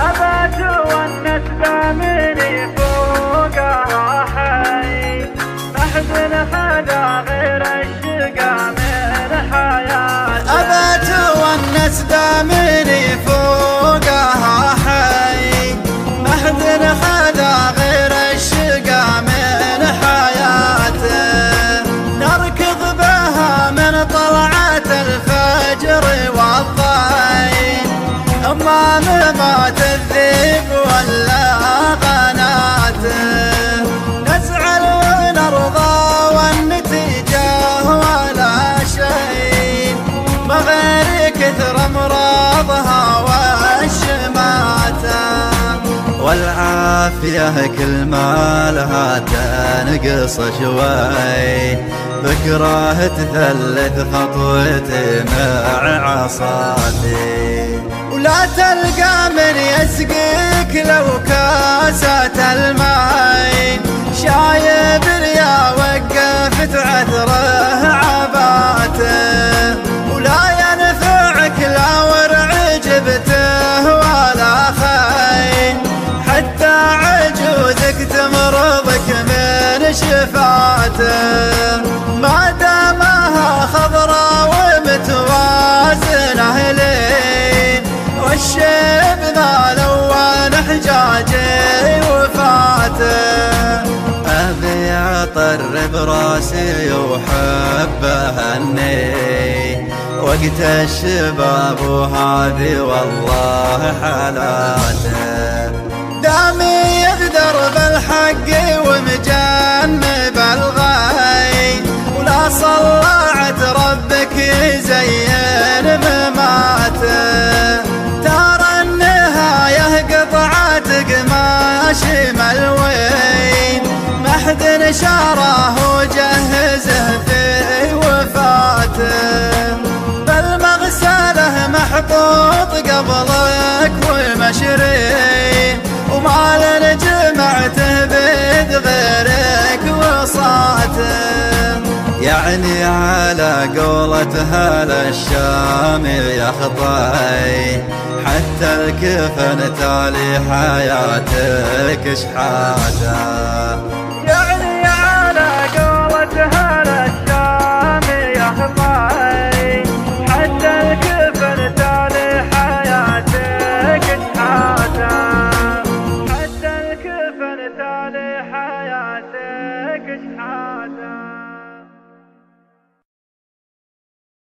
أبات والنسبة مني فوقها حي محزن حدا والعافية كل ما لها تنقص شوي. بكره تثلث خطوتي مع عصاتي. ولا تلقى من يسقيك لو كاسة الماي. شايب شفاته ما دامها خضرا ومتوازنة لين والشيب ما لون حجاجي وفاته أبي أطرب راسي وحبه هني. وقت الشباب وهذه والله حالاته دامي يغدر بالحق شاره وجهزه في وفاته. بالمغسله محطوط قبلك ومشري. وما جمعته بيد غيرك وصاته. يعني على قولة يا خطاي حتى الكفن تالي حياتك شحاته